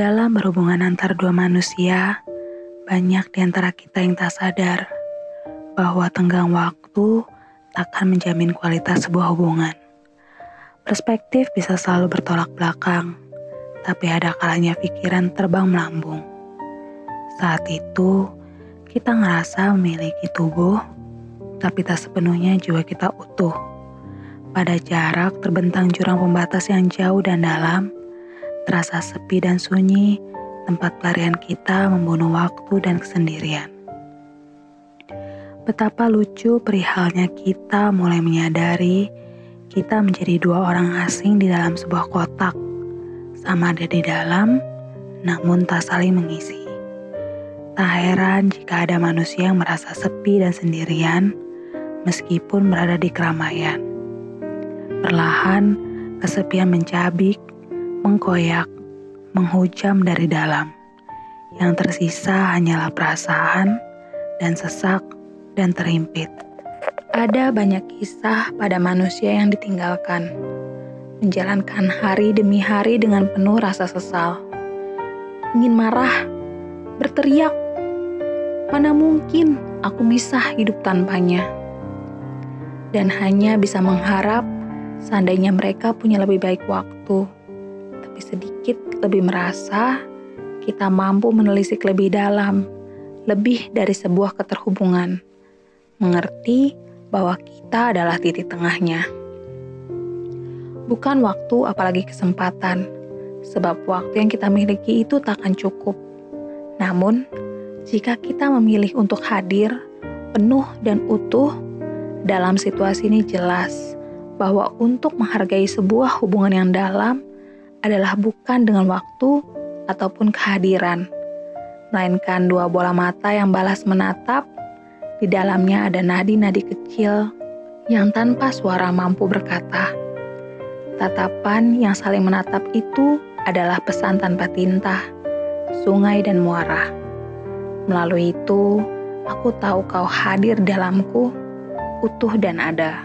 Dalam berhubungan antar dua manusia, banyak di antara kita yang tak sadar bahwa tenggang waktu takkan menjamin kualitas sebuah hubungan. Perspektif bisa selalu bertolak belakang, tapi ada kalanya pikiran terbang melambung. Saat itu, kita ngerasa memiliki tubuh, tapi tak sepenuhnya jiwa kita utuh. Pada jarak terbentang jurang pembatas yang jauh dan dalam, terasa sepi dan sunyi, tempat pelarian kita membunuh waktu dan kesendirian. Betapa lucu perihalnya kita mulai menyadari kita menjadi dua orang asing di dalam sebuah kotak, sama ada di dalam, namun tak saling mengisi. Tak heran jika ada manusia yang merasa sepi dan sendirian, meskipun berada di keramaian. Perlahan, kesepian mencabik, mengkoyak, menghujam dari dalam. Yang tersisa hanyalah perasaan dan sesak dan terimpit. Ada banyak kisah pada manusia yang ditinggalkan, menjalankan hari demi hari dengan penuh rasa sesal. Ingin marah, berteriak, mana mungkin aku bisa hidup tanpanya. Dan hanya bisa mengharap seandainya mereka punya lebih baik waktu, lebih merasa kita mampu menelisik lebih dalam, lebih dari sebuah keterhubungan mengerti bahwa kita adalah titik tengahnya. Bukan waktu, apalagi kesempatan, sebab waktu yang kita miliki itu takkan cukup. Namun, jika kita memilih untuk hadir penuh dan utuh dalam situasi ini, jelas bahwa untuk menghargai sebuah hubungan yang dalam adalah bukan dengan waktu ataupun kehadiran, melainkan dua bola mata yang balas menatap di dalamnya ada nadi-nadi kecil yang tanpa suara mampu berkata. Tatapan yang saling menatap itu adalah pesan tanpa tinta, sungai dan muara. Melalui itu, aku tahu kau hadir dalamku, utuh dan ada.